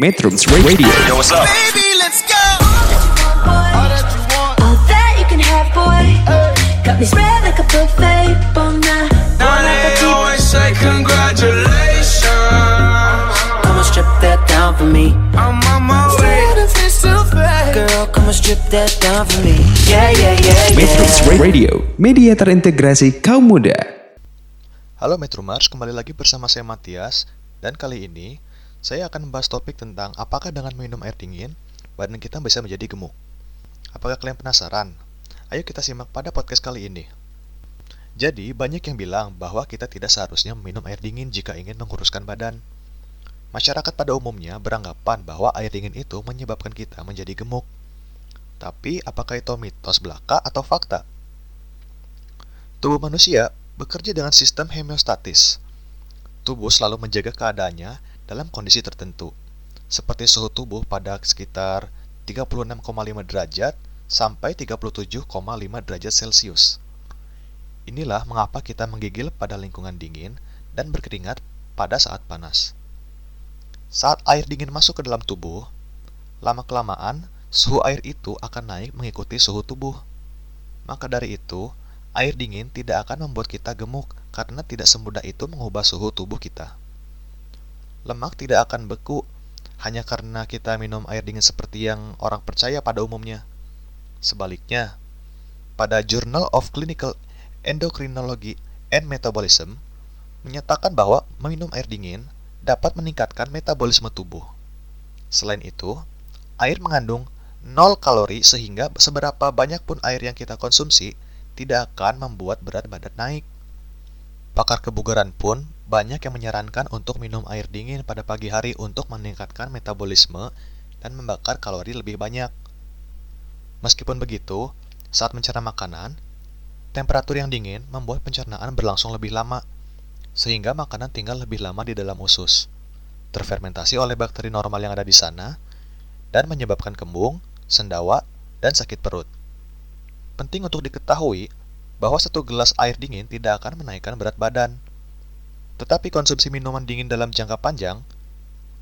Metrums Radio Yo, what's up? Baby, let's go. All that you want. All that you can have, boy. Got me spread like a buffet. Bon night. Now they always say congratulations. Come and strip that down for me. I'm on my way. Girl, come and strip that down for me. Yeah, yeah, yeah, Metrums yeah. Radio, media terintegrasi kaum muda. Halo Metromars, kembali lagi bersama saya Matias dan kali ini saya akan membahas topik tentang apakah dengan minum air dingin badan kita bisa menjadi gemuk. Apakah kalian penasaran? Ayo kita simak pada podcast kali ini. Jadi, banyak yang bilang bahwa kita tidak seharusnya minum air dingin jika ingin menguruskan badan. Masyarakat pada umumnya beranggapan bahwa air dingin itu menyebabkan kita menjadi gemuk. Tapi, apakah itu mitos belaka atau fakta? Tubuh manusia bekerja dengan sistem homeostatis. Tubuh selalu menjaga keadaannya dalam kondisi tertentu, seperti suhu tubuh pada sekitar 36,5 derajat sampai 37,5 derajat Celcius. Inilah mengapa kita menggigil pada lingkungan dingin dan berkeringat pada saat panas. Saat air dingin masuk ke dalam tubuh, lama-kelamaan suhu air itu akan naik mengikuti suhu tubuh. Maka dari itu, air dingin tidak akan membuat kita gemuk karena tidak semudah itu mengubah suhu tubuh kita. Lemak tidak akan beku hanya karena kita minum air dingin seperti yang orang percaya pada umumnya. Sebaliknya, pada Journal of Clinical Endocrinology and Metabolism menyatakan bahwa meminum air dingin dapat meningkatkan metabolisme tubuh. Selain itu, air mengandung 0 kalori sehingga seberapa banyak pun air yang kita konsumsi tidak akan membuat berat badan naik. Pakar kebugaran pun banyak yang menyarankan untuk minum air dingin pada pagi hari untuk meningkatkan metabolisme dan membakar kalori lebih banyak. Meskipun begitu, saat mencerna makanan, temperatur yang dingin membuat pencernaan berlangsung lebih lama, sehingga makanan tinggal lebih lama di dalam usus, terfermentasi oleh bakteri normal yang ada di sana, dan menyebabkan kembung, sendawa, dan sakit perut. Penting untuk diketahui bahwa satu gelas air dingin tidak akan menaikkan berat badan. Tetapi konsumsi minuman dingin dalam jangka panjang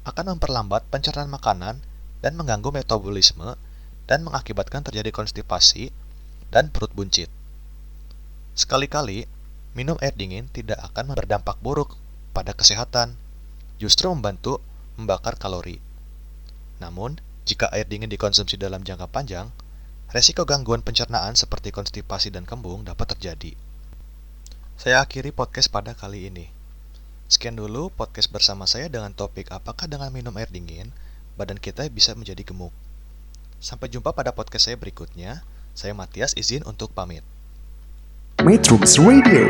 akan memperlambat pencernaan makanan dan mengganggu metabolisme dan mengakibatkan terjadi konstipasi dan perut buncit. Sekali-kali, minum air dingin tidak akan berdampak buruk pada kesehatan, justru membantu membakar kalori. Namun, jika air dingin dikonsumsi dalam jangka panjang, resiko gangguan pencernaan seperti konstipasi dan kembung dapat terjadi. Saya akhiri podcast pada kali ini. Sekian dulu podcast bersama saya dengan topik apakah dengan minum air dingin, badan kita bisa menjadi gemuk. Sampai jumpa pada podcast saya berikutnya. Saya Matias izin untuk pamit. Metrums Radio,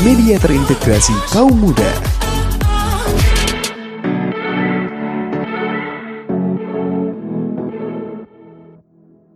media terintegrasi kaum muda.